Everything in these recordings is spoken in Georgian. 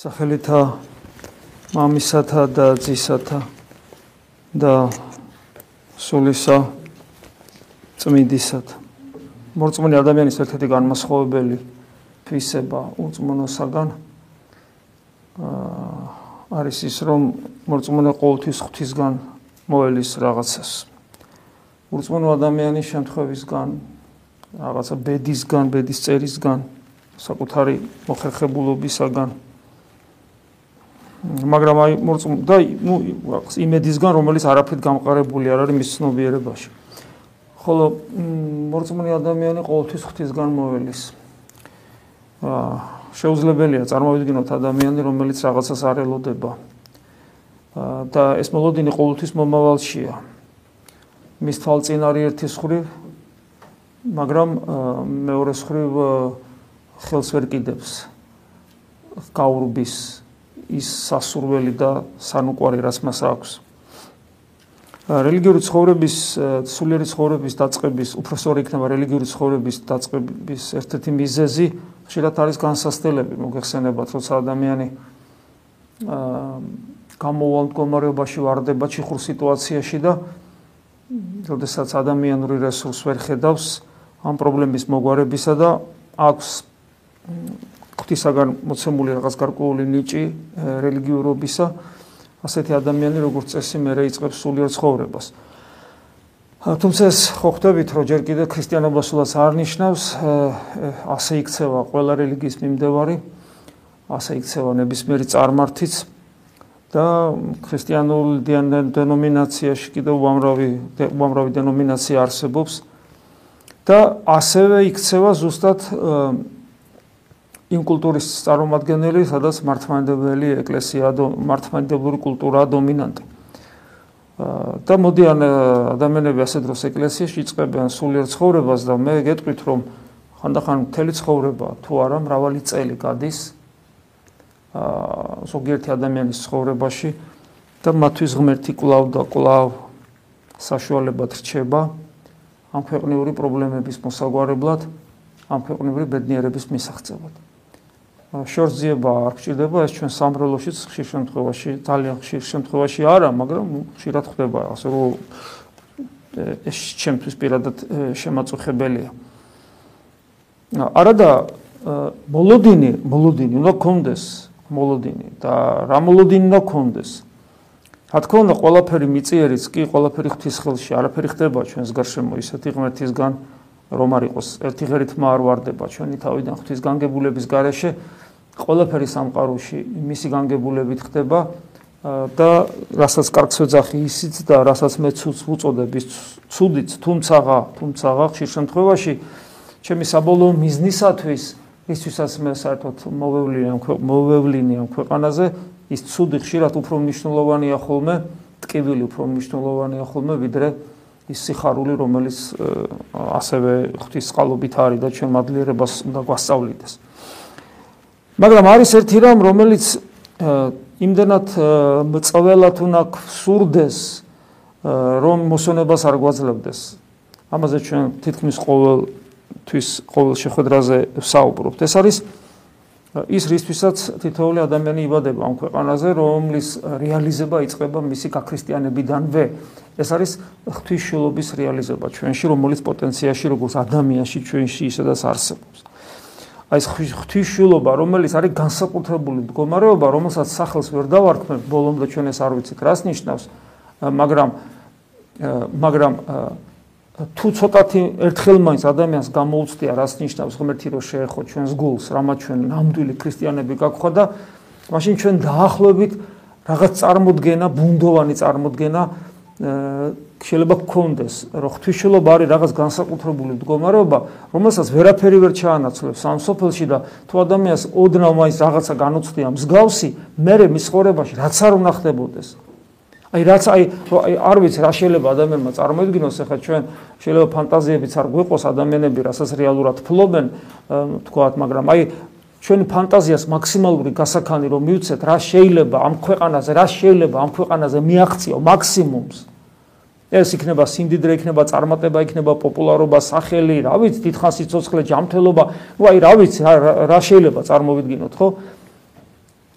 სახელითა მამისათა და ძისათა და სულისა წმინდისათა მორწმუნე ადამიანის ერთ-ერთი განმასხვავებელი თვისება უწმუნოსაგან არის ის რომ მორწმუნე ყოველთვის ღვთისგან მოელის რაღაცას. უწმუნო ადამიანის შემთხვევისგან რაღაცა ბედისგან, ბედის წერისგან, საკუთარი მოხერხებულობისაგან მაგრამ აი მორწმუნ და ნუ იმედისგან რომელიც არაფრით გამყარებული არ არის მის ცნობიერებაში. ხოლო მორწმუნე ადამიანი ყოველთვის ღვთისგან მოველის. აა შეუძლებელია წარმოვიდგინოთ ადამიანი რომელიც რაღაცას არ ელოდება. აა და ეს მოლოდინი ყოველთვის მომავალშია. მის თვალწინარი ერთი ხრივ მაგრამ მეორე ხრივ ხელს ვერ კიდებს გაურბის ის სასურველი და სანუკვარი რაც მას აქვს. რელიგიური ცხოვრების სულიერი ცხოვრების დაწყების უფროსორი იქნება რელიგიური ცხოვრების დაწყების ერთ-ერთი მიზეზი ხშირად არის განსასწრებელი მოგეხსენებათ როცა ადამიანი აა გამოვალ მდგომარეობაში ვარდება ჩიხურ სიტუაციაში და როდესაც ადამიანური რესურს ვერ ხედავს ამ პრობლემის მოგვარებისა და აქვს ღვთისაგან მოცემული რაღაც გარკვეული ნიჭი რელიგიურობისა ასეთი ადამიანი როგორც წესი მე რეიწყებს სულიერ ცხოვრებას. თუმცა ეს ხო ხვდებით რომ ჯერ კიდევ ქრისტიანობა სულაც არ ნიშნავს ასე იქცევა ყველა რელიგიის მიმდევარი ასე იქცევა ნებისმიერი წარმართიც და ქრისტიანულ დენომინაციაში კიდევ უამრავი უამრავი დენომინაცია არსებობს და ასევე იქცევა ზუსტად იმ კულტურის წარმომადგენელი, სადაც მართლმადიდებელი ეკლესია და მართლმადიდებლური კულტურაა დომინანტი. და მოდიან ადამიანები ასე დროს ეკლესიაში იწყებიან სულიერ ცხოვრებას და მე გეტყვით რომ ხანდახან მთელი ცხოვრება თუ არა მრავალი წელი გადის აა ზოგიერთი ადამიანის ცხოვრებაში და მათთვის ღმერთი კლავ და კლავ საშუალებად რჩება ამ ქვეყნიური პრობლემების მოსაგვარებლად, ამ ქვეყნიური ბედნიერების მისაღწევად. შორზიება არ გჭირდება ეს ჩვენ სამრელოშიც ხშირ შემთხვევაში ძალიან ხშირ შემთხვევაში არა მაგრამ ხშირად ხდება ასე რომ ეს ჩემთვის პირადად შემაწუხებელია. არადა მოლოდინი მოლოდინი უნდა კონდეს მოლოდინი და რა მოლოდინი უნდა კონდეს რა თქმა უნდა ყველაფერი მიწიერიც კი ყველაფერი ღვთის ხელში არაფერი ხდება ჩვენს გარშემო ისეთი ღმერთისგან რომ არ იყოს ერთი ღერითმა არ واردება ჩვენი თავიდან ღვთის განგებულების გარეშე ყველაფერი სამყაროში მისი განგებულებით ხდება და რასაც კარგს ვეძახი ისიც და რასაც მე ცუდს უწოდებ ის ცუდიც თუმცაღა თუმცაღა ხშირ შემთხვევაში ჩემი საბოლოო მიზნისათვის ისთვისაც მე საერთოდ მოვევლინე ამ მოვევლინე ამ ქვეყანაზე ის ცუდი ხშირად უფრო მნიშვნელოვანია ხოლმე ტკივილი უფრო მნიშვნელოვანია ხოლმე ვიდრე ის სიხარული რომელიც ასევე ღვთის წყალობით არის და ჩვენ მადლიერებას უნდა გვასწავლიდეს. მაგრამ არის ერთი რამ რომელიც იმდენად მწველად უნდა გსურდეს რომ მოსონებას არ გვაძლევდეს. ამაზე ჩვენ თითქმის ყოველთვის ყოველ შეხვედრაზე ვსაუბრობთ ეს არის ის რისთვისაც თითოეული ადამიანი იბადება ამ ქვეყანაზე რომლის რეალიზება იწყება მისი გაქრისტიანებიდანვე. ეს არის ღვთისშილობის რეალიზება ჩვენში რომელიც პოტენციაში როგორც ადამიანში ჩვენში ისედაც არსებობს. აი ეს ღვთისშილობა, რომელიც არის განსაკუთრებული მდგომარეობა, რომელსაც სახელს ვერ დავარქმევ, ბოლომდე ჩვენ ეს არ ვიცით, რას ნიშნავს, მაგრამ მაგრამ თუ ცოტათი ერთხელ მაინც ადამიანს გამოუცდია, რას ნიშნავს ღმერთი რო შეეხო ჩვენს გულს, რამა ჩვენ ნამდვილი ქრისტიანები გაგხვა და მაშინ ჩვენ დაახლოებით რაღაც წარმოდგენა, ბუნდოვანი წარმოდგენა შეიძლება გქონდეს, რომ ღვთისმშობლობა არის რაღაც განსაკუთრებული მდგომარეობა, რომელსაც ვერაფერი ვერ ჩაანაცვლებს ამ სოფელში და თუ ადამიანს ოდნავ მაინც რაღაცა განუცდია მსგავსი, მე მის ხორებაში რაც არ უნდა ხდებოდეს. აი რაც აი არ ვიცი რა შეიძლება ადამიანმა წარმოიდგინოს, ახლა ჩვენ შეიძლება ფანტაზიებიც არ გვეყოს ადამიანები, რასაც რეალურად ფლობენ, თქვათ, მაგრამ აი ჩვენი ფანტაზიას მაქსიმალური გასაქანი რომ მივცეთ, რა შეიძლება ამ ქვეყანაზე, რა შეიძლება ამ ქვეყანაზე მიაღწიო მაქსიმუმს. ეს იქნება სიმდიდრე, იქნება წარმატება, იქნება პოპულარობა, სახელი, რა ვიცი, დიდხანს სიცოცხლე, ჯანმრთელობა, ну აი რა ვიცი, რა შეიძლება წარმოვიდგინოთ, ხო?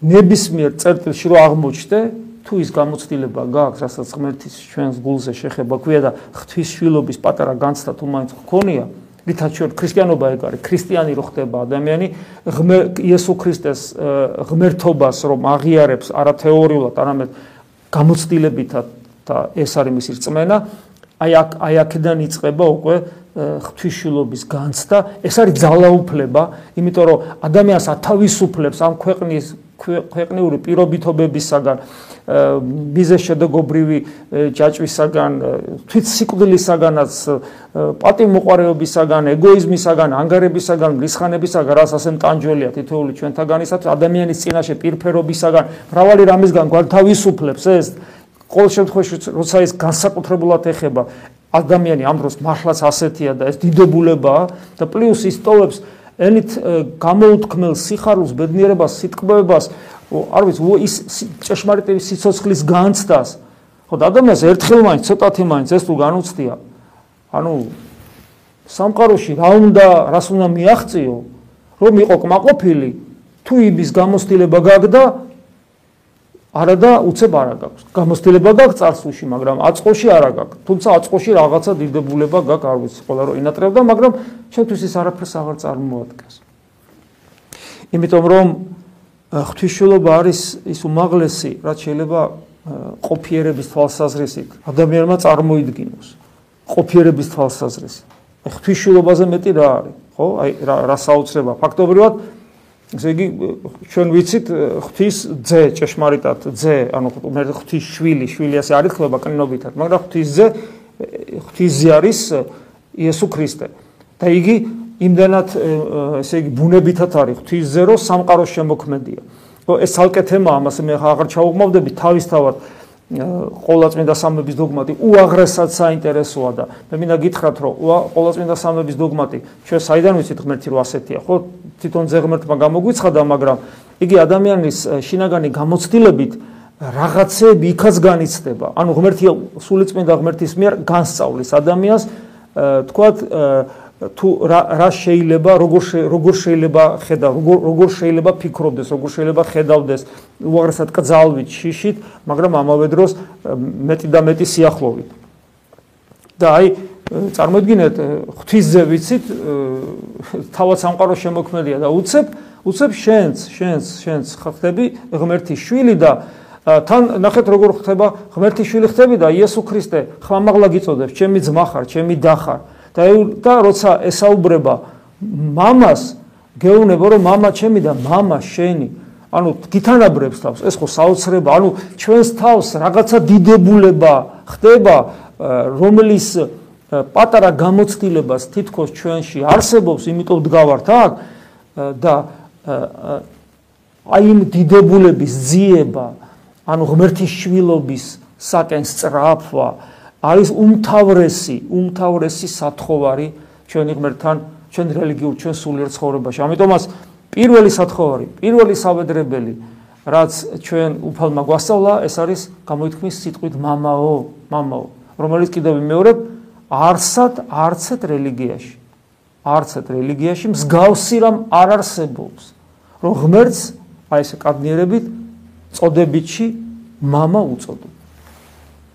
ნებისმიერ წერტილში რო აღმოჩნდე, თუ ის გამოცდილება გააქვს, რასაც ღმერთის ჩვენს გულზე შეხება ქვია და ღვთისშვილობის პატარა განცდა თუ მაინც გქონია, რითაც ჩვენ ქრისტიანობა ეგ არის, ქრისტიანი რო ხდება ადამიანი, იესო ქრისტეს ღმერთობას რომ აღიარებს არა თეორიულად, არამედ გამოცდილებითად და ეს არის მისი რწმენა, აი აქ აი აქედან იწყება უკვე ღვთისშვილობის განცდა, ეს არის ძალაუფლება, იმიტომ რომ ადამიანს ათავისუფლებს ამ ქვეყნის ქვეყნიური პირობითობებისაგან, ბიზნეს შედეგობრივი ჯაჭვისაგან, თვით სიკვდილისაგანაც, პატიმოყარეობისაგან, ეგოიზმისაგან, ანგარებისაგან, მრისხანებისაგან, რაც ასე ტანჯველია თითოეული ჩვენთაგანისაც, ადამიანის წინაშე პირფერობისაგან, მრავალი რამისგან გვართავისუფლებს ეს ყოველ შემთხვევაში როცა ის განსაკუთრებულად ეხება ადამიანი ამ დროს მართლაც ასეთია და ეს დიდებულებაა და პლუს ის ტოვებს ენით გამოუთქმელ სიხარულს, ბედნიერებას, სიტკბოებას, არ ვიცი, ის ჭეშმარიტი სიცოცხლის განცდას. ხო და ადამიანს ერთხელ მაინც ცოტათი მაინც ეს თუ განუცდია. ანუ სამყაროში რა უნდა, რას უნდა მიაღწიო, რომ იყო კმაყოფილი, თუ იბის გამოსtildeება გაგდა, არა და უცებ არა გაქვს. გამოცდილება გაქვს წარსულში, მაგრამ აწყოში არა გაქვს. თუმცა აწყოში რაღაცა დიდებულება გაქვს, არ ვიცი, ყველა რო ინატრევდა, მაგრამ შეთთვის ის არაფერს აღარ წარმოადგენს. იმიტომ რომ ღვთისმშობლობა არის ის უმაღლესი, რაც შეიძლება ყოფიერების თვალსაზრისით ადამიანმა წარმოიდგინოს. ყოფიერების თვალსაზრისით. ღვთისმშობლობაზე მეტი რა არის? ხო? აი რა რა საოცრება ფაქტობრივად ესე იგი ჩვენ ვიცით ღვთის ძე ჭეშმარიტად ძე ანუ ღვთის შვილი შვილი ასე არის ხლება კნინობითად მაგრამ ღვთის ძე ღვთის ძე არის იესო ქრისტე. და იგი იმდანად ესე იგი ბუნებითად არის ღვთის ძე რომ სამყაროს შემოქმედია. ხო ეს ცალკე თემაა ამას მე აღარ ჩაუღმავდები თავისთავად ყოვლადწმინდა სამების დოგმატი უაღრესად საინტერესოა და მე მინდა გითხრათ რომ ყოვლადწმინდა სამების დოგმატი ჩვენ საიდან ვიცით ღმერთი რომ ასეთია ხო? თვითონ ზეღმერთმა გამოგვიცხადა მაგრამ იგი ადამიანის შინაგანი გამოცდილებით რაღაცები იქაც განიცდება. ანუ ღმერთი სულიწმინდა ღმერთის მიერ განსწავლის ადამიანს თქვათ თუ რა შეიძლება როგორ როგორ შეიძლება ხედა როგორ როგორ შეიძლება ფიქრობდეს როგორ შეიძლება ხედავდეს უაღრესად კძალვით შიშით მაგრამ ამავე დროს მეტი და მეტი სიახლოვით. და აი წარმოიდგინეთ ღვთისზე ვიცით თავად სამყარო შემოქმედია და უცებ უცებ შენს შენს შენს ხდება ღმერთის შვილი და თან ნახეთ როგორ ხდება ღმერთის შვილი ხდები და იესო ქრისტე ხმამაღლა გიწოდებს ჩემი ძმა ხარ ჩემი და ხარ და და როცა ესაუბრება მამას გეუბნება რომ მამა ჩემი და მამა შენი. ანუ გითანაბრებს თავს ეს ხო საოცრება. ანუ ჩვენს თავს რაღაცა დიდებულება ხდება რომლის პატარა გამოცდილებას თითქოს ჩვენში არსებობს იმიტომ დგავართ აქ და აი იმ დიდებულების ძიება ანუ ღმერთის შვილობის საკენ სწრაფვა არის უმთავრესი, უმთავრესი სათხოვარი ჩვენი ღმერთთან, ჩვენ რელიგიურ, ჩვენ სულიერ ცხოვრებაში. ამიტომაც პირველი სათხოვარი, პირველი საბედრებელი, რაც ჩვენ უფალმა გვასწავლა, ეს არის გამოითქმის სიტყვით მამაო, მამაო, რომელიც კიდევ მეორებ არსად არცეთ რელიგიაში. არცეთ რელიგიაში მსგავსი რამ არ არსებობს. რომ ღმერთს აი ეს კადნიერებით წოდებითში мама უწოდო.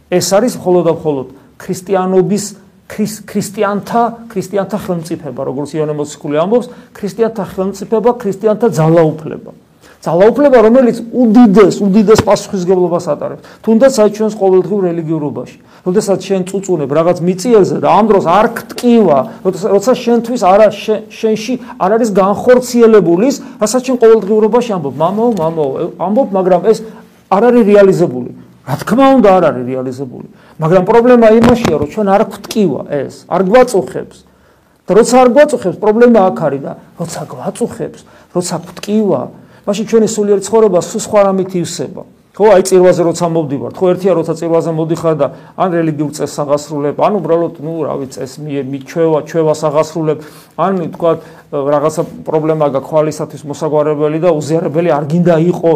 ეს არის მხოლოდ და მხოლოდ ქრისტიანობის ქრისტიანთა ქრისტიანთა ხელმწიფება, როგორც იონე მოციქული ამბობს, ქრისტიანთა ხელმწიფება, ქრისტიანთა ძალაუფლება. ძალაუფლება, რომელიც უდიდეს, უდიდეს პასუხისგებლობას ატარებს. თუნდაც აი ჩვენს ყოველდღიურ რელიგიურობაში. როდესაც შენ წუწუნებ რაღაც მიწიელზე და ამ დროს არ ქტკივა, როცა შენთვის არა შენში არ არის განხორციელებული ის, რასაც შენ ყოველდღიურობაში ამბობ, მამაო, მამაო, ამბობ, მაგრამ ეს არ არის რეალიზებული. რა თქმა უნდა არ არის რეალიზებული. მაგრამ პრობლემა იმაშია რომ ჩვენ არ გვტკივა ეს არ გვაწუხებს. და როცა არ გვაწუხებს პრობლემა აქ არის და როცა გვაწუხებს როცა გვტკივა მაშინ ჩვენი სულიერი ცხოვრება სულ სხვა რამით ივსება ხო, აი წირვაზე როცა მოვდივართ, ხო, ერთია როცა წირვაზე მოდიხარ და ან რელიგიურ წესს აღასრულებ, ან უბრალოდ, ну, რა ვიცი, წეს მიჩვევა, ჩვევას აღასრულებ, ან თქვა რაღაცა პრობლემა გაქვს ხვალისათვის მოსაგვარებელი და უზიარებელი არ გინდა იყო,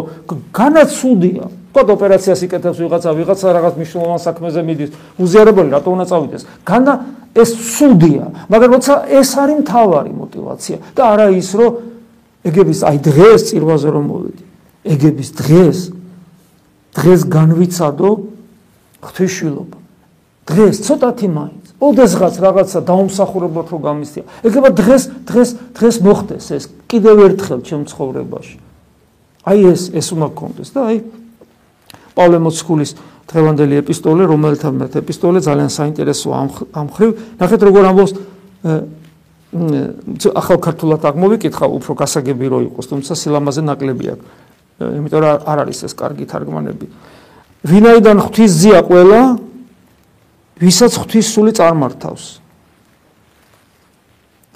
განაცუდია. თქვა ოპერაციას იკეთებს ვიღაცა, ვიღაცა რაღაც მნიშვნელოვან საქმეზე მიდის, უზიარებელი რატო უნდა წავიდეს? განა ეს ცუდია, მაგრამ როცა ეს არის მთავარი мотиваცია და არა ის, რომ ეგების აი დღეს წირვაზე რომ მოვედი, ეგების დღეს დღეს განვიცადო ღვთისმშილობა. დღეს ცოტათი მაინც. ოდესღაც რაღაცა დაუმსახურებლად რო გამისთია. ეგება დღეს დღეს დღეს მოხდეს ეს კიდევ ერთხელ ჩემ ცხოვრებაში. აი ეს ეს უნდა გქონდეს და აი პავლე მოციქულის დღევანდელი ეპისტოლე, რომელთა მე ეპისტოლე ძალიან საინტერესოა ამ ამ ხრივ. ნახეთ როგორ ამბობს ახალ ქართულად აღმოვიკითხა, უფრო გასაგები რო იყოს, თუმცა სილამაზე ნაკლები აქვს. იმიტომ რომ არ არის ეს კარგი თარგმანები. ვინაიდან ღვთის ზია ყველა, ვისაც ღვთის სული წარმართავს.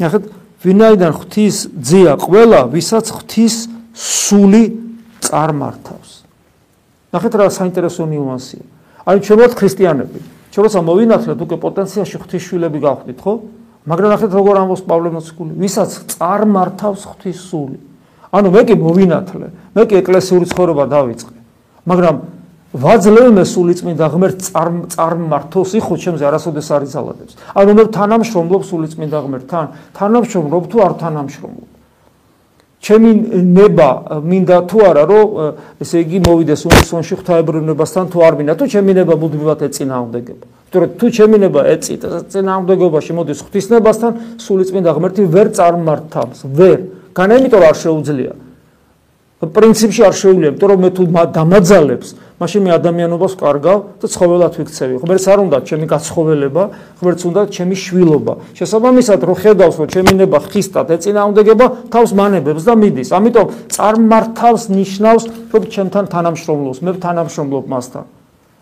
ნახეთ, ვინაიდან ღვთის ზია ყველა, ვისაც ღვთის სული წარმართავს. ნახეთ რა საინტერესო ნიუანსია. აი ჩვენ ვართ ქრისტიანები. ჩვენ როცა მოვინათლეთ უკვე პოტენციაში ღვთისშვილები გავხდით, ხო? მაგრამ ნახეთ როგორ ამბობს პავლე მოციქული, ვისაც წარმართავს ღვთის სული. ანუ მე კი მოვინათლე, მე კი ეკლესიური ცხოვრება დავიწყე. მაგრამ ვაძლევ მე სულიწმინდა ღმერთ წარმართოს იხო ჩემზე არასოდეს არ იზალადებს. ანუ მე თანამშრომლობ სულიწმინდა ღმერთთან, თანამშრომლობ თუ არ თანამშრომლობ. ჩემი ნება მინდა თუ არა რომ ესე იგი მოვიდეს უნისონში ღვთაებრუნებასთან თუ არ მინდა თუ ჩემი ნება მუდმივად ეწინააღმდეგება. იმიტომ თუ ჩემი ნება ეწინააღმდეგობაში მოდის ღვთისნებასთან სულიწმინდა ღმერთი ვერ წარმართავს, ვერ. განა იმიტომ არ შეუძლია. პრინციპში არ შეუძლია, იმიტომ რომ მე თუ დამაძალებს მაშინ მე ადამიანობას ვკარგავ და ცხოველად ვიქცევი. ღმერთს არ უნდა ჩემი გაცხოველება, ღმერთს უნდა ჩემი შვილობა. შესაბამისად, რო ხედავს, რომ ჩემი ნება ხისტად ეწინააღმდეგება თავს მანებებს და მიდის. ამიტომ წარმართავს ნიშნავს, რომ ჩემთან თანამშრომლობს, მე თანამშრომლობ მასთან.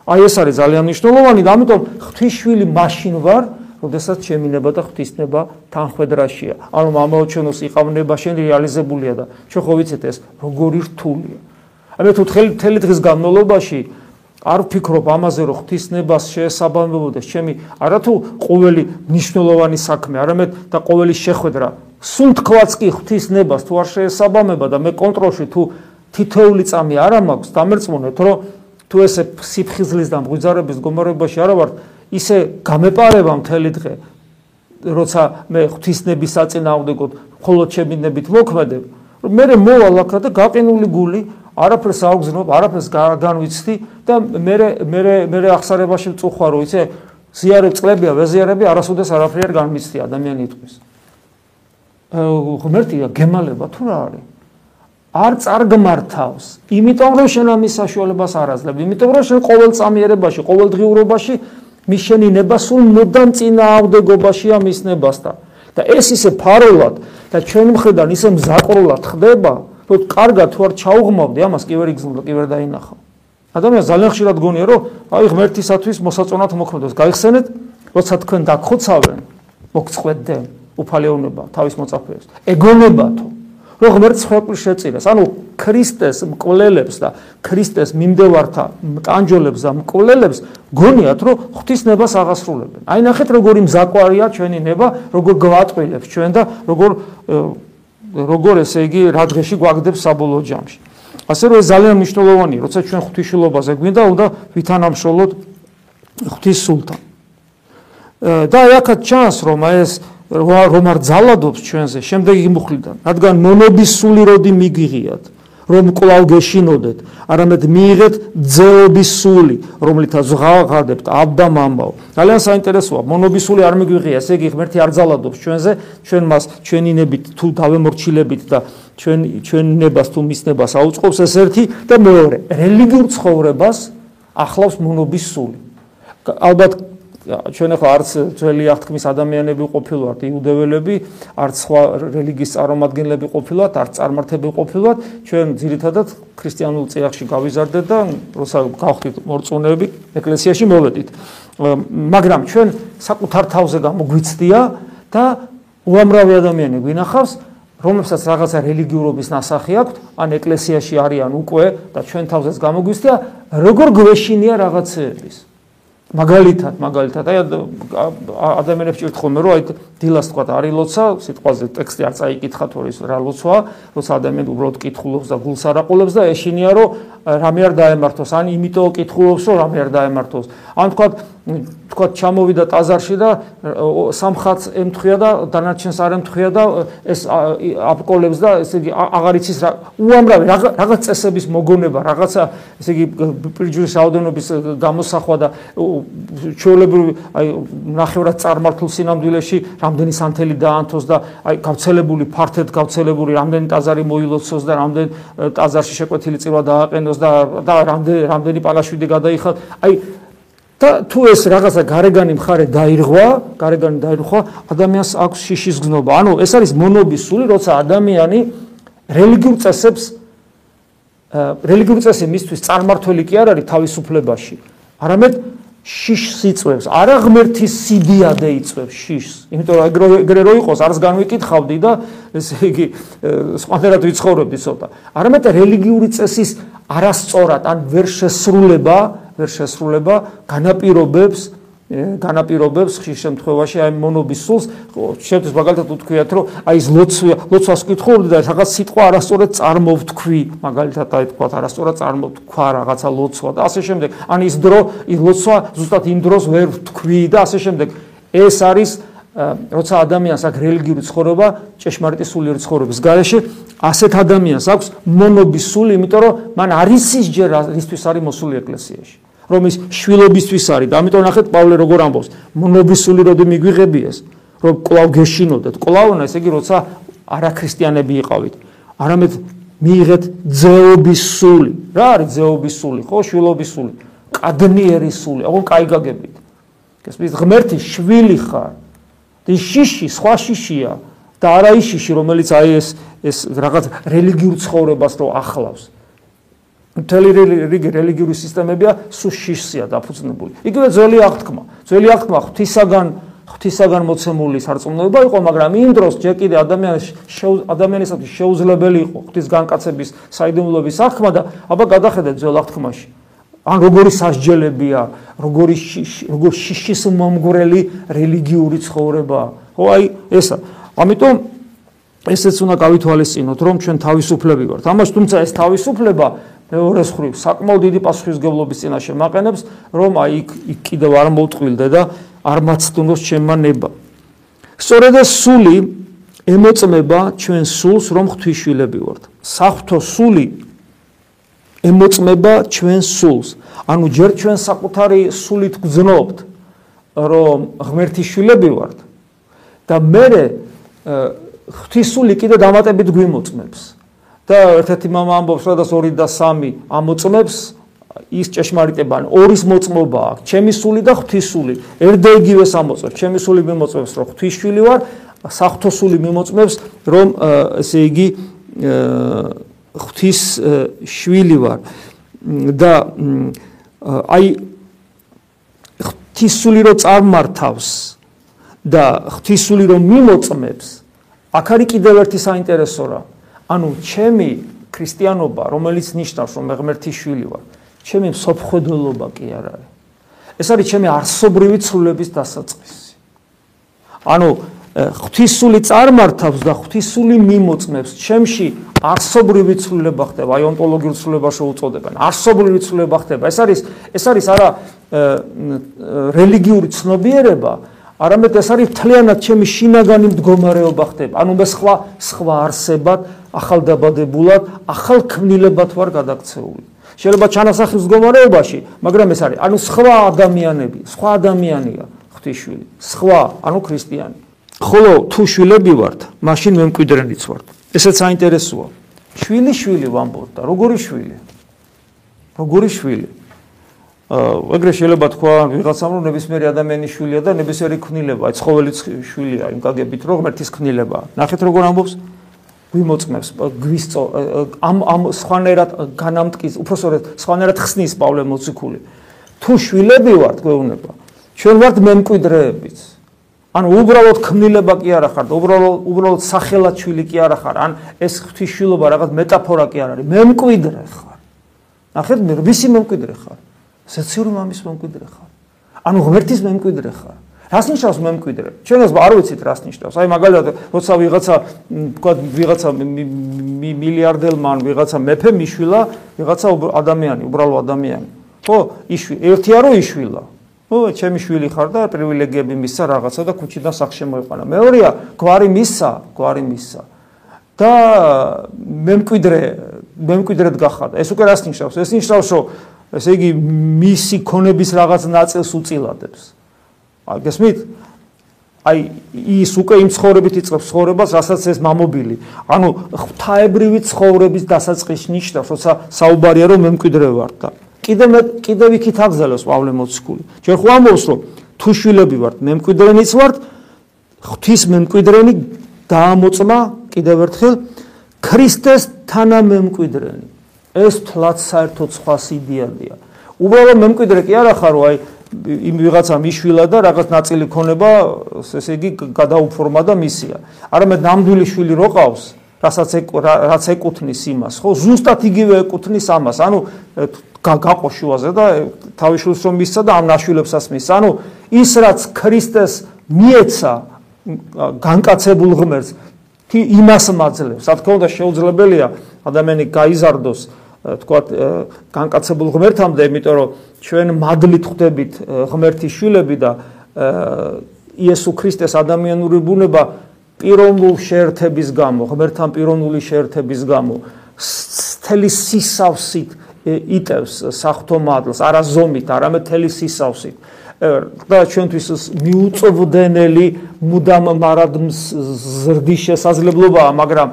აი ეს არის ძალიან მნიშვნელოვანი და ამიტომ ღვთისშვილი მაშინ ვარ, როდესაც ჩემი ნება და ღვთისნება თანხვედრაშია. ანუ მამაოჩენოს იყავნება შენ რეალიზებულია და ჩვენ ხო ვიცით ეს როგორი რთულია. აი მე თუ თელი დღის განმავლობაში არ ვფიქრობ ამაზე რომ ღვთისნებას შეესაბამებოდეს ჩემი არათუ ყოველი მნიშვნელოვანი საქმე არამედ და ყოველი შეხვედრა სულ თქვაც კი ღვთისნებას თუ არ შეესაბამება და მე კონტროლში თუ თითოეული წამი არ მაქვს დამერწმუნეთ რომ თუ ესე სიფხიზლის და მღვიძარების გომარებაში არა ვარ ისე გამეპარება მთელი დღე როცა მე ღვთისნების საწინააღმდეგოდ მხოლოდ ჩემი ნებით მოქმედებ რომ მე მოვალ აქ და გაყინული გული არაფერს აუგზნობ, არაფერს განვიცდი და მე მე მე ახსარებაში წუხვა რო იცი ზიარებ წლებია, ვეზიარები, არასოდეს არაფერი არ განვიცდი ადამიანი იტყვის. ღმერთია გემალება თუ რა არის? არ წარგმართავს, იმიტომ რომ შენ ამის საშუალებას არ აძლევ, იმიტომ რომ შენ ყოველ წამიერებაში, ყოველ დღიურობაში მიშენინება სულ მუდამ წინააღმდეგობაშია მის ნებასთან. და ეს ისე ფარულად და ჩვენ მხრიდან ისე მზაკრულად ხდება, რომ კარგად თუ არ ჩაუღმავდი ამას კი ვერ იგზნო კი ვერ დაინახავ. ადამიანს ძალიან ხშირად გონია რომ აი ღმერთისათვის მოსაწონად მოქმედოს. გაიხსენეთ, როცა თქვენ დაგხოცავენ, მოგწყვეტდნენ უფალეონება თავის მოწაფეებს. ეგონებათო რომ ღმერთს ხვეპლი შეწირეს. ანუ ქრისტეს მკვლელებს და ქრისტეს მიმდევართა ტანჯოლებს და მკვლელებს გონიათ რომ ღვთისნებას აღასრულებენ. აი ნახეთ როგორი მზაკვარია ჩვენი ნება, როგორ გვატყილებს ჩვენ და როგორ როგორ ესე იგი რა დღეში გვაგდებს საბოლოო ჯამში. ასე რომ ეს ძალიან მნიშვნელოვანია, როცა ჩვენ ღვთისმშობლობაზე გვინდა, უნდა ვითანამშრომლოთ ღვთის სულთან. და აქაც ჩანს, რომ ეს რომ არ ძალადობს ჩვენზე შემდეგი მუხლიდან, რადგან მონობის სული როდი მიგიღიათ. რომ კლავ გეშინოდეთ, არამედ მიიღეთ ძეობის სული, რომლითაც ღაღადებთ აბდა მამაო. ძალიან საინტერესოა, მონობის სული არ მიგვიღია, ესე იგი ღმერთი არ ძალადობს ჩვენზე, ჩვენ მას ჩვენინებით თუ დავემორჩილებით და ჩვენ ჩვენინებას თუ მისნებას აუწყობს ეს ერთი და მეორე, რელიგიურ ცხოვრებას ახლავს მონობის სული. ალბათ ჩვენ ახლა არც ძველი აღთქმის ადამიანები ყოფილვართ იუდეველები, არც სხვა რელიგიის წარმომადგენლები ყოფილვართ, არც წარმართები ყოფილვართ, ჩვენ ძირითადად ქრისტიანულ წიაღში გავიზარდეთ და როცა გავხდით მორწმუნეები, ეკლესიაში მოვედით. მაგრამ ჩვენ საკუთარ თავზე გამოგვიცდია და უამრავი ადამიანი გვინახავს, რომლებსაც რაღაცა რელიგიურობის ნასახი აქვს, ან ეკლესიაში არიან უკვე და ჩვენ თავზეც გამოგვიცდია, როგორ გვეშინია რაღაცეების. მაგალითად, მაგალითად, აი ადამიანებს ჭირთ ხოლმე, რომ აი დილას თქვა არის ლოცა, სიტყვაზე ტექსტი არ წაიკითხა თუ ის რა ლოცვაა, როცა ადამიანი უბრალოდ კითხულობს და გულს არაყოლებს და ეშინია, რომ რამე არ დაემართოს, ან იმიტომ კითხულობს, რომ რამე არ დაემართოს. ან თქვა თქვა ჩამოვიდა ტაზარში და სამხაც ემთხვია და დანარჩენს არ ემთხვია და ეს აპკოლებს და ესე იგი აღარ იცის რა უამრავი რაღაც წესების მოგონება რაღაცა ესე იგი პირჯურის რაოდენობის გამოსახვა და ჩვეულებრივი აი ნახევრად წარმართულ სინამდვილეში რამდენი სანთელი დაანთოს და აი გავცელებული ფართედ გავცელებული რამდენი ტაზარი მოილოცოს და რამდენ ტაზარში შეკვეთილი წირვა დააყენოს და და რამდენი რამდენი პალაშვიდი გადაიხადოს აი და თუ ეს რაღაცა გარეგანი მხარე დაირღვა, გარეგანი დაირღვა, ადამიანს აქვს შიშის გზნობა. ანუ ეს არის მონობის სული, როცა ადამიანი რელიგიურ წესებს რელიგიური წესი მისთვის წარმართველი კი არ არის თავისუფლებაში, არამედ შიშს იწევს, არა ღმერთის სიდიადე იწევს შიშს. იმიტომ რომ ეგრე რო იყოს, არს განვიკითხავდი და ესე იგი სხვანაირად ვიცხოვრობდი ცოტა. არამედ რელიგიური წესის არასწორად ან ვერ შესრულება ვერ შესრულება განაპირობებს განაპირობებს ხშირ შემთხვევაში აი მონობის სულს. შეთვის მაგალითად უთქვიათ რომ აი ეს ლოცვა ლოცვას კითხულობდი და რაღაც სიტყვა არასწორად წარმოვთქვი. მაგალითად აი თქვა არასწორად წარმოვთქვა რაღაცა ლოცვა და ასე შემდეგ. ან ის დრო ის ლოცვა ზუსტად იმ დროს ვერ ვთქვი და ასე შემდეგ. ეს არის როცა ადამიანს აქვს რელიგიური ცხოვრება ჭეშმარიტი სულიერი ცხოვრების გარეშე ასეთ ადამიანს აქვს მონობის სული იმიტომ რომ მან არის ის ჯერ რისთვის არის მოსული ეკლესიაში რომ ის შვილობისთვის არის და ამიტომ ნახეთ პავლე როგორ ამბობს. მნობისული როდი მიგვიღებიეს რომ კვლავ გეშინოდეთ. კვლავნა ესე იგი როცა არაქრისტიანები იყავით. არამედ მიიღეთ ძეობის სული რა არის ძეობის სული ხო? შვილობის სული კადნიერი სული. აღო კაი გაგებით. გესმის ღმერთი შვილი ხარ. და შიში სხვა შიშია და არა ის შიში რომელიც აი ეს ეს რაღაც რელიგიურ ცხოვრებას რო ახლავს. მთელი რიგი რელიგიური სისტემებია სუშიშია დაფუძნებული. იგივე ძველი აღთქმა. ძველი აღთქმა ღვთისაგან ღვთისაგან მოცემული სარწმუნოება იყო, მაგრამ იმ დროს ჯერ კიდე ადამიანის ადამიანისათვის შეუძლებელი იყო ღვთის განკაცების საიდუმლოების აღთქმა და აბა გადახედეთ ძველ აღთქმაში. ან როგორი სასჯელებია, როგორი როგორ შიშის მომგვრელი რელიგიური ცხოვრება. ხო, აი ესა. ამიტომ ესეც უნდა გავითვალისწინოთ, რომ ჩვენ თავისუფლები ვართ. ამას თუმცა ეს თავისუფლება მეორეს ხრივ საკმაოდ დიდი პასუხისგებლობის წინაშე მაყენებს, რომ აი იქ კიდევ არ მოვტყვილდე და არ მაცდუნოს ჩემმა ნება. სწორედ ეს სული ემოწმება ჩვენ სულს, რომ ღვთისშვილები ვართ. საფრთხო სული ემოწმება ჩვენ სულს. ანუ ჯერ ჩვენ საკუთარი სულით გძნობთ, რომ ღმერთის შვილები ვართ და მე ღვთისული კიდე დამატებით გვიმოწმებს. და ერთ-ერთი მამა ამბობს, რომ და 2 და 3 ამოწმებს ის ჭეშმარიტება, ორის მოწმობა აქვს, ჩემი სული და ღვთისული. ერთ და იგივეს ამოწმებს, ჩემი სული მიმოწმებს, რომ ღვთისშვილი ვარ, საფრთხო სული მიმოწმებს, რომ ესე იგი ღვთის შვილი ვარ. და აი ღვთისული რო წარმართავს და ღვთისული რო მიმოწმებს, აქ არის კიდევ ერთი საინტერესო რამ. ანუ ჩემი ქრისტიანობა, რომელიც ნიშნავს, რომ მე ღმერთის შვილი ვარ, ჩემი სოფხედელობა კი არ არის. ეს არის ჩემი არსობრივი ცვლილების დასაწყისი. ანუ ღვთისული წარმართავს და ღვთისული მიმოწმებს ჩემში არსობრივი ცვლილება ხდება, აი ონტოლოგიურ ცვლილებაში უწოდებენ. არსობრივი ცვლილება ხდება. ეს არის ეს არის არა რელიგიური ცნობიერება, არამედ ეს არის თლიანად ჩემი შინაგანი მდგომარეობა ხდება. ანუ მე სხვა სხვა არსებად ახალდაბადებულად, ახალ ქმნილებად ვარ გადაქცეული. შეიძლება ჩანასახის მდგომარეობაში, მაგრამ ეს არის, ანუ სხვა ადამიანები, სხვა ადამიანია ღვთისშვილი, სხვა, ანუ ქრისტიანი. ხოლო თუ შვილები ვართ, მაშინ მე მკვიდრენიც ვართ. ესეც საინტერესოა. შვილი შვილი ვამბობ და როგორი შვილი? როგორი შვილი? აა ეგრე შეიძლება თქვა ვიღაცამ რომ ნებისმიერი ადამიანის შვილია და ნებისმიერი ქმნილება, ცხოველი შვილია, იმ კაგებით რომ ღმერთის ქმნილება. ნახეთ როგორ ამბობს? გვიმოწმებს გვისწო ამ ამ სხვანაირად განამტკის უпроსორად სხვანაირად ხსნის პავლე მოციქული თუ შვილები ვართ გვეუბნება ჩვენ ვართ მემკვიდრეებიც ან უბრალოდ ქმნილება კი არა ხართ, უბრალოდ უბრალოდ სახელად შვილი კი არა ხარ, ან ეს ღვთისშვილობა რაღაც მეტაფორა კი არ არის, მემკვიდრე ხარ. ნახეთ მე ვისი მემკვიდრე ხარ? სეციური მამის მემკვიდრე ხარ. ანუ ღმერთის მემკვიდრე ხარ. რას ნიშნავს მემკვიდრე? ჩვენს არ ვიცით რას ნიშნავს. აი მაგალითად, როცა ვიღაცა თქვა ვიღაცა მილიარდელმა ან ვიღაცა მეფე მიშვილა, ვიღაცა ადამიანი, უბრალო ადამიანი. ხო, იშვი, ერთია რომ იშვილა. ო, ჩემი შვილი ხარ და პრივილეგიები მისცა რაღაცა და ქუჩიდან სახში მოიყვანა. მეორეა, გვარი მისცა, გვარი მისცა. და მემკვიდრე, მემკვიდრედ გახადა. ეს უკვე რას ნიშნავს? ეს ნიშნავს, რომ ესე იგი მისი ქონების რაღაც ნაწილს უწილადებს. გესმით? აი ის უკვე იმ ცხოვრებით იწყებს ცხოვრებას, რასაც ეს მამობილი. ანუ ღვთაებრივი ცხოვრების დასაწყისში ნიშნავს, როცა საუბარია რომ მემკვიდრე ვარ და კიდე მე კიდე ვიქით აგზელოს პავლე მოციქული. ჩვენ ხო ამბობს რომ თუ შვილები ვართ, მემკვიდრენიც ვართ, ღვთის მემკვიდრენი დაამოწმა კიდევ ერთხელ ქრისტეს თანამემკვიდრენი. ეს თლაც საერთოდ სხვა სიდიადია. უბრალოდ მემკვიდრე კი არა ხარო, აი იმ ვიღაცა მიშვილა და რაღაც ნაწილი ქონება, ესე იგი გადაუფორმა და მისია. არამედ ნამდვილი შვილი რო ყავს, რასაც რაც ეკუთნის იმას, ხო? ზუსტად იგივე ეკუთნის ამას. ანუ გაყო შუაზე და თავის შვილს რომ მისცა და ამ ნაშვილებსაც მისცა. ანუ ის რაც ქრისტეს მიეცა განკაცებულ ღმერთს, თი იმას მაძლევს. რა თქმა უნდა შეუძლებელია ადამიანი გაიზარდოს თქვათ განკაცებულ ღმერთამდე, იმიტომ რომ ჩვენ მადლით ხვდებით ღმერთის შვილები და იესო ქრისტეს ადამიანური ბუნება პიროვნულ შეერთების გამო, ღმერთთან პიროვნული შეერთების გამო თელი სისავსით იტევს სახთო მადლს, არა ზომით, არამედ თელი სისავსით. და ჩვენთვის მიუწვდენელი მუდამ მარადმს ზრდის შესაძლებლობაა, მაგრამ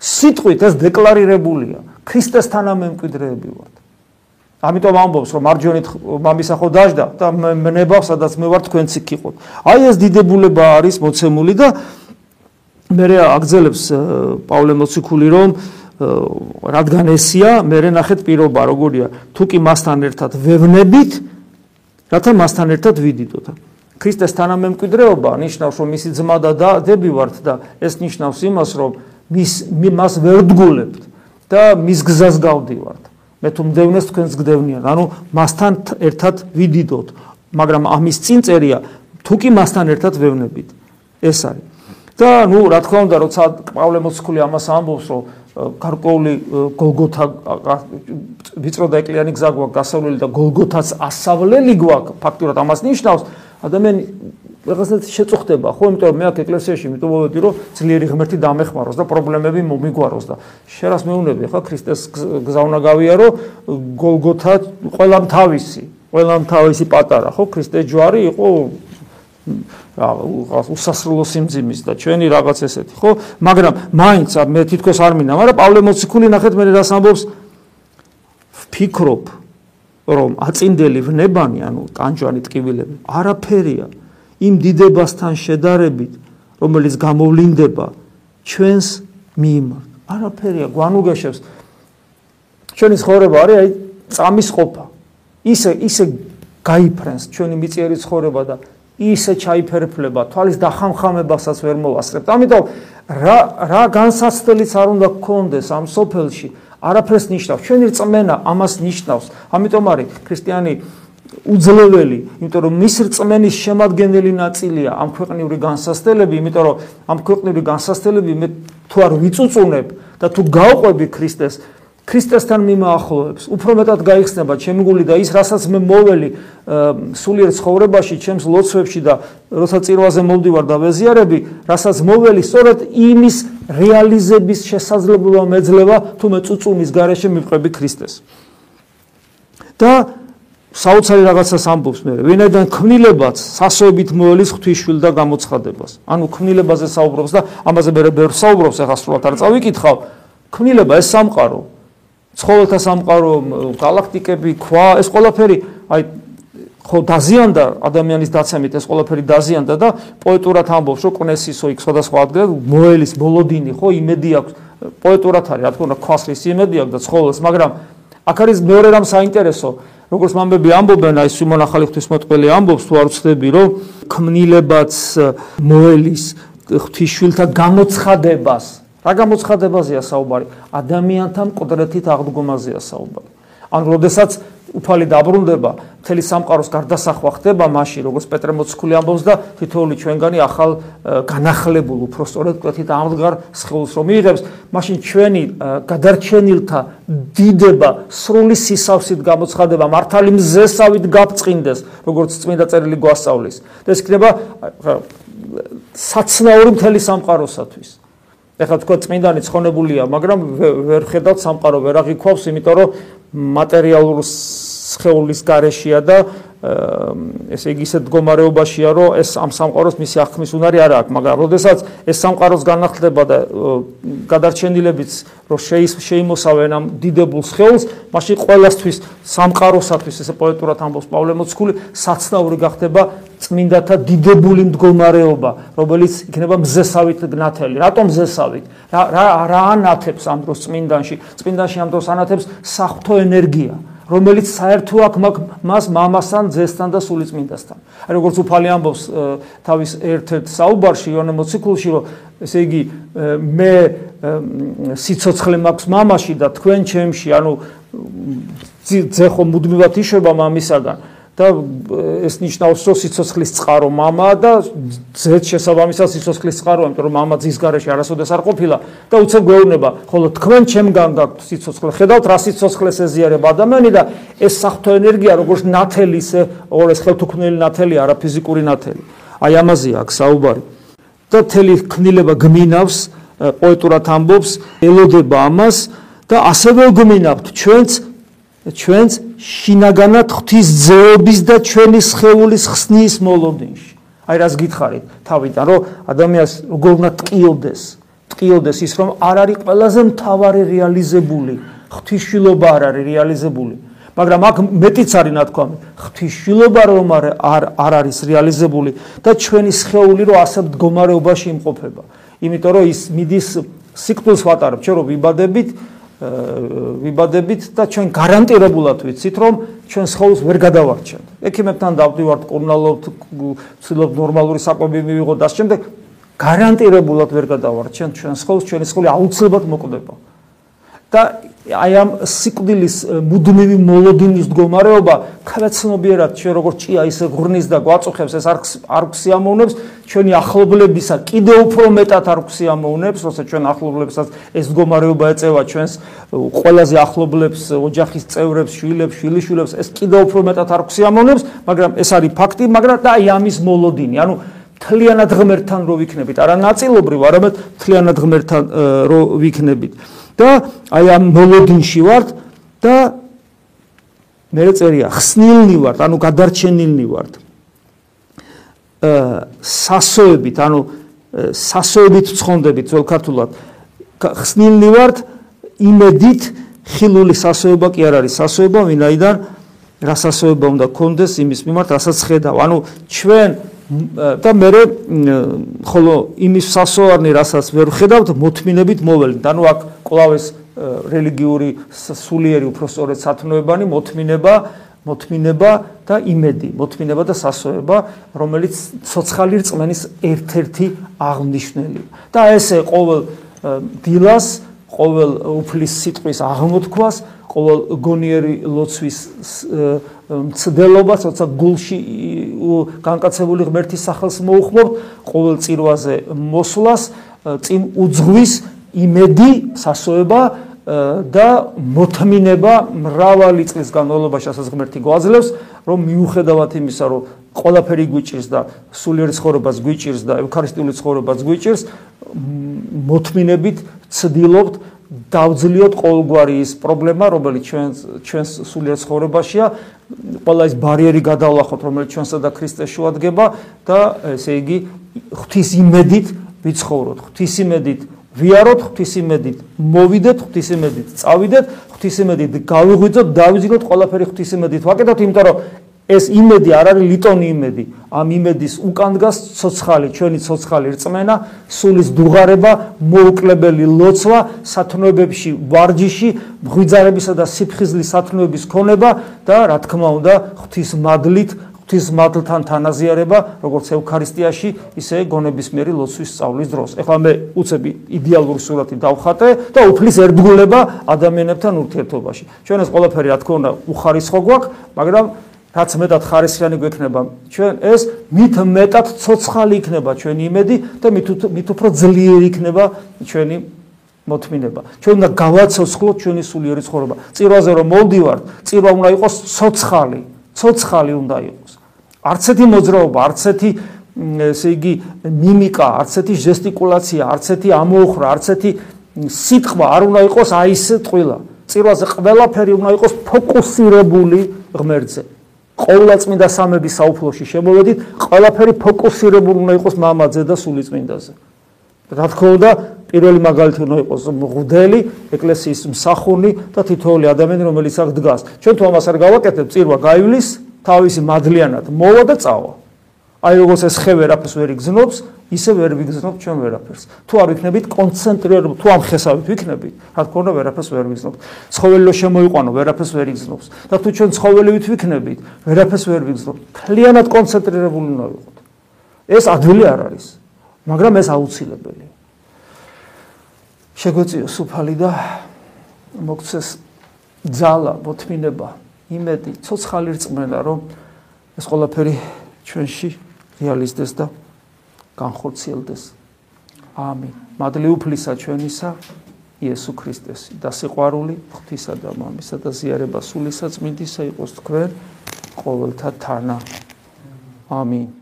სიტყვით ეს დეკლარირებულია. ქრისტეს თანამემკვიდრეები ვართ. ამიტომ ამბობს რომ მარჯვენით მამისა ხო დაждდა და მნება სადაც მე ვარ თქვენც იქ იყოთ. აი ეს დიდებულება არის მოცემული და მე აგძელებს პავლე მოციქული რომ რადგან ესია მე ნახეთ პირობა როგორია თუ კი მასთან ერთად ვევნებით რათა მასთან ერთად ვიდიდოთ. ქრისტეს თანამემკვიდრეობა ნიშნავს რომ მისი ძმა და დები ვართ და ეს ნიშნავს იმას რომ მის მას ვერ დგულებთ. და მის გზას გავდივართ. მე თუ მდევნეს თქვენს გდევნიან, ანუ მასთან ერთად ვიდიდოთ, მაგრამ ამის წინ წერია თუ კი მასთან ერთად ვევნებით. ეს არის. და ნუ რა თქმა უნდა, როცა პავლე მოციქული ამას ამბობს, რომ გარკვეული გოლგოთა ვიწრო და ეკლიანი გზა გვაქვს გასავლელი და გოლგოთას ასავლელი გვაქვს, ფაქტურად ამას ნიშნავს, ადამიანი რაღაცა შეწუხდება, ხო, იმიტომ რომ მე აქ ეკლესიაში მიტოვოდი, რომ ძლიერი ღმერთი დამეხმაროს და პრობლემები მომიგვაროს და შერას მეუნები, ხო, ქრისტეს გზა უნდა გავიარო, გოლგოთა ყველამ თავისი, ყველამ თავისი პატარა, ხო, ქრისტეს ჯვარი იყო რა უსასრულო სიმძიმის და ჩვენი რაღაც ესეთი, ხო? მაგრამ მაინც მე თითქოს არ მინდა, მაგრამ პავლე მოციქული ნახეთ მე რას ამბობს ფიქრობ რომ აწინდელი ვნებანი, ანუ ტანჯვანი ტკივილები, არაფერია. იმ დიდებასთან შედარებით, რომელიც გამოვლინდება ჩვენს მიმართ. არაფერია გვანუგეშებს. ჩვენი ცხოვრება არის აი წამის ყოფა. ისე ისე გაიფრენს ჩვენი მიწიერი ცხოვრება და ისე ჩაიფერფლება, თვალის დახამხამებასაც ვერ მოვასწრებთ. ამიტომ რა რა განსაცდელიც არ უნდა გქონდეს ამ სოფელში, არაფერს ნიშნავს. ჩვენი რწმენა ამას ნიშნავს. ამიტომ არის ქრისტიანი უძლეველი, იმიტომ რომ მის რწმენის შემადგენელი ნაწილია ამ ქვეყნიური განსასწრებელი, იმიტომ რომ ამ ქვეყნიური განსასწრებელი მე თუ არ ვიწუწუნებ და თუ გავყვები ქრისტეს, ქრისტესთან მიმაახლოებს, უფრო მეტად გაიხსნება ჩემი გული და ის, რასაც მე მოველი სულიერ ცხოვრებაში, ჩემს ლოცვებში და როცა წირვაზე მოვდივარ და ვეზიარები, რასაც მოველი, სწორედ იმის რეალიზების შესაძლებლობა მეძლევა, თუ მე წუწუნის გარეშე მივყვები ქრისტეს. და საოცარი რაღაცას ამბობს მე. ვინაიდან ქმნილებაც სასოებით მოელის ღვთისშვილ და გამოცხადებას. ანუ ქმნილებაზე საუბრობს და ამაზე მე ბევრ საუბრობს ახლა სრულად არ წავიკითხავ. ქმნილება ეს სამყარო. ცხოველთა სამყარო galaktikები ქვა ეს ყველაფერი აი ხო დაზიანდა ადამიანის დაცემით ეს ყველაფერი დაზიანდა და პოეტურად ამბობს რომ კნესისო იქ სხვადასხვა ადგილ მოელის ბოლოდინი ხო იმედი აქვს. პოეტურად არის რა თქმა უნდა ქვასლის იმედი აქვს და ცხოველს მაგრამ აქ არის მეორე რამ საინტერესო როგორც მამბები ამბობენ, აი სიმონ ახალი ღვთისმოწყალე ამბობს, თუ არ ვცდები, რომ ქმნილებაც მოელის ღვთისშვილთა გამოცხადებას. რა გამოცხადებაზეა საუბარი? ადამიანთა მკვდრეთით აღდგომაზეა საუბარი. ანუ, როდესაც უფალი დაბრუნდება, მთელი სამყაროს გარდასახვა ხდება მაშინ, როგორც პეტრე მოციქული ამბობს და თითოეული ჩვენგანი ახალ განახლებულ, უფრო სწორედ კვეთით ამდგარ სხეულს რომ მიიღებს, მაშინ ჩვენი გადარჩენილთა დიდება სრული სისავსით გამოცხადება, მართალი მზესავით გაფწინდეს, როგორც წმინდა წერილი გვასწავლის. და ეს იქნება საცნაური მთელი სამყაროსათვის. ეხლა თქვა წმინდანი ცხონებულია, მაგრამ ვერ ხედავთ სამყარო ვერ აღიქვავს, იმიტომ რომ მატერიალურ სხეულის გარეშეა და ესე იგი ისეთ მდგომარეობაშია, რომ ეს ამ სამყაროს მისი აღქმის უნარი არ აქვს, მაგრამ როდესაც ეს სამყაროს განახლდება და გადარჩენილებიც რომ შეიმოსავენ ამ დიდებულ სხეულს, მაშინ ყოველასთვის სამყაროსათვის ესე პოეტურად ამბობს პავლე მოციქული, საცნაური გახდება წმინდათა დიდებული მდგომარეობა, რომელიც იქნება მზესავით ნათელი. რატომ მზესავით? რა რა ანათებს ამ დროს წმინდანში? წმინდანში ამ დროს ანათებს საფრთხო ენერგია. რომელიც საერთო აქვს მას მამასთან, ძესთან და სულიწმინდასთან. აი როგორც უფალი ამბობს თავის ერთ-ერთ საუბარში იონე მოციქულში, რომ ესე იგი მე სიцоცხლე მაქვს მამაში და თქვენ ჩემში, ანუ ძე ხო მუდმივად იშვება მამისაგან. და ეს ნიშნავს რომ სიცოცხლის წყარო мама და ძეთ შესაბამისად სიცოცხლის წყარო, იმიტომ რომ мама ძის garaში არასოდეს არ ყოფილა და უცებ გვეუბნება, ხოლო თქვენ ჩემგან გაქვთ სიცოცხლე. ხედავთ რა სიცოცხლეს ეზიარება ადამიანი და ეს საფრთხო ენერგია როგორც ნათელი ისე ორეს ხელთუქმნელი ნათელი, არა ფიზიკური ნათელი. აი ამაზეა აქ საუბარი. და თელი ქნილება გმინავს პოეტურად ამბობს, ელოდება ამას და ასევე გმინავთ ჩვენც ჩვენს შინაგანად ღვთის ძეობის და ჩვენი სხეულის ხსნის მოლოდინში. აი რას გითხარით თავიდან, რომ ადამიანს როგორ უნდა ტყიოდეს, ტყიოდეს ის რომ არ არის ყველაზე მთავარი რეალიზებული, ღვთისშილობა არ არის რეალიზებული. მაგრამ აქ მეტიც არის ნათქვამი, ღვთისშილობა რომ არ არ არის რეალიზებული და ჩვენი სხეული რომ ასე მდგომარეობაში იმყოფება. იმიტომ რომ ის მიდის სიკვდილს ვატარებ, ჩვენ რომ ვიბადებით, ვიბადებით და ჩვენ გარანტირებულად ვიცით რომ ჩვენ სხეულს ვერ გადავარჩენთ. ექიმებთან დავდივართ, კურნალობთ, ვცდილობ ნორმალური საკვები მივიღოთ და შემდეგ გარანტირებულად ვერ გადავარჩენთ ჩვენ სხეულს, ჩვენი სხეული აუცილებლად მოკვდება. და აი ამ სიკვდილის მუდმივი მოლოდინის მდგომარეობა ქალაცნობიერად ჩვენ როგორც ჭია ისე ღრნის და გვაწუხებს ეს არ არ ქსიამოვნებს ჩვენი ახლობლებისა კიდე უფრო მეტად არ ქსიამოვნებს როცა ჩვენ ახლობლებსაც ეს მდგომარეობა ეწევა ჩვენს ყველაზე ახლობლებს ოჯახის წევრებს შვილებს შვილიშვილებს ეს კიდე უფრო მეტად არ ქსიამოვნებს მაგრამ ეს არის ფაქტი მაგრამ და აი ამის მოლოდინი ანუ თლიანად ღმერთთან რო ვიქნებით არა ნაწილობრივ არამედ თლიანად ღმერთთან რო ვიქნებით და აი ამ მოლოდინში ვართ და მე წერია ხსნილნი ვართ, ანუ გადარჩენილნი ვართ. აა სასოებით, ანუ სასოებით ცხონდებით ძველ ქართულად. ხსნილნი ვართ იმედით ხილული სასოება კი არ არის სასოება, ვინაიდან რა სასოება უნდა გქონდეს იმის მიმართ, რასაც ხედავ. ანუ ჩვენ და მე ხოლო იმის სასოარნი რასაც ვერ ხედავთ მოთმინებით მოველთ ანუ აქ კლავეს რელიგიური სულიერი უფრო სწორედ სათნოებანი მოთმინება მოთმინება და იმედი მოთმინება და სასოება რომელიც ცოცხალი რწმენის ერთ-ერთი აღნიშნელი. და ესე ყოველ დილას ყოველ უფლის სიტყვის აღმოთქვას ყოველ გონიერი ლოცვის მცდელობა, თორსა გულში განკაცებული ღმერთის სახელს მოუხმობ, ყოველ წირვაზე მოსვლას, წინ უძღვის იმედი, სასოება და მოთმინება მრავალი წლის განმავლობაში ასაც ღმერთი გვაძლევს, რომ მიუხედავად იმისა, რომ ყველაფერი გვიჭირს და სულიერი ცხოვრებას გვიჭირს და ევქარისტიული ცხოვრებას გვიჭირს, მოთმინებით ცდილობთ დავძლიოთ ყოველგვარი ის პრობლემა, რომელიც ჩვენ ჩვენს სულიერ ცხოვრებაშია, ყველა ის ბარიერი გადავლახოთ, რომელიც ჩვენსა და ქრისტეს შუადგება და ესე იგი ღვთის იმედით ვიცხოვროთ, ღვთის იმედით ვიაროთ, ღვთის იმედით მოვიდეთ, ღვთის იმედით წავიდეთ, ღვთის იმედით გავიღვიძოთ, დავიძინოთ ყველაფერი ღვთის იმედით. ვაკეთოთ, იმიტომ რომ ეს იმედი არ არის ლიტონი იმედი. ამ იმედის უკან დგას ცოცხალი, ჩვენი ცოცხალი რწმენა, სულის დუღარება, მოუკლებელი ლოცვა, სათნოებებში ვარჯიში, ღვიძარებისა და სიფხიზლის სათნოების ქონება და რა თქმა უნდა, ღვთის მადლით, ღვთის მადლთან თანაზიარება, როგორც ევქარისტიაში, ისე გონებისმიერი ლოცვის სწავლის დროს. ეხლა მე უცები იდეალური სურათი დავხატე და უფლის ერთგულება ადამიანებთან ურთიერთობაში. ჩვენ ეს ყველაფერი რა თქმა უნდა უხარისხო გვაქვს, მაგრამ რაც მეტად ხარისხიანი გვექნება ჩვენ ეს მით მეტად ცოცხალი იქნება ჩვენი იმედი და მით მით უფრო ძლიერი იქნება ჩვენი მოთმინება. ჩვენ უნდა გავაცოცხლოთ ჩვენი სულიერი ცხოვრება. წირვაზე რომ მოვდივართ, წირვა უნდა იყოს ცოცხალი, ცოცხალი უნდა იყოს. არც ერთი მოძრაობა, არც ერთი ესე იგი მიმიკა, არც ერთი ჟესტიკულაცია, არც ერთი ამოხრა, არც ერთი სიტყვა არ უნდა იყოს აი ეს ტყილა. წირვაზე ყველაფერი უნდა იყოს ფოკუსირებული ღმერთზე. ყოვლადწმინდა სამების საუფლოში შემოვედით, ყველაფერი ფოკუსირებული უნდა იყოს მამაძე და სულიწმინდაზე. რა თქმა უნდა, პირველი მაგალითი უნდა იყოს მღვდელი, ეკლესიის მსახურნი და თითოეული ადამიანი, რომელიც აქ დგას. ჩვენ თუ ამას არ გავაკეთებთ, წირვა გაივლის, თავისი მადლიანად მოვა და წავა. აი როგორც ეს ხე ვერაფერს ვერ იგზნობს, ისე ვერ ვიგზნობთ ჩვენ ვერაფერს. თუ არ ვიქნებით კონცენტრირებული, თუ ამ ხესავით ვიქნებით, რა თქმა უნდა ვერაფერს ვერ ვიგზნობთ. ცხოველი რო შემოიყვანო, ვერაფერს ვერ იგზნობს. და თუ ჩვენ ცხოველივით ვიქნებით, ვერაფერს ვერ ვიგზნობთ. კლიენად კონცენტრირებული უნდა ვიყოთ. ეს ადვილი არ არის, მაგრამ ეს აუცილებელია. შეგვეციოს უფალი და მოგცეს ძალა, მოთმინება, იმედი, ცოცხალი რწმენა, რომ ეს ყველაფერი ჩვენში რეალიზდეს და განხორციელდეს. ამინ. მადლი უფლისა ჩვენისა იესო ქრისტეს და სიყვარული ღვთისა და მამისა და ზიარება სულისა წმინდისა იყოს თქვენ ყოველთა თანა. ამინ.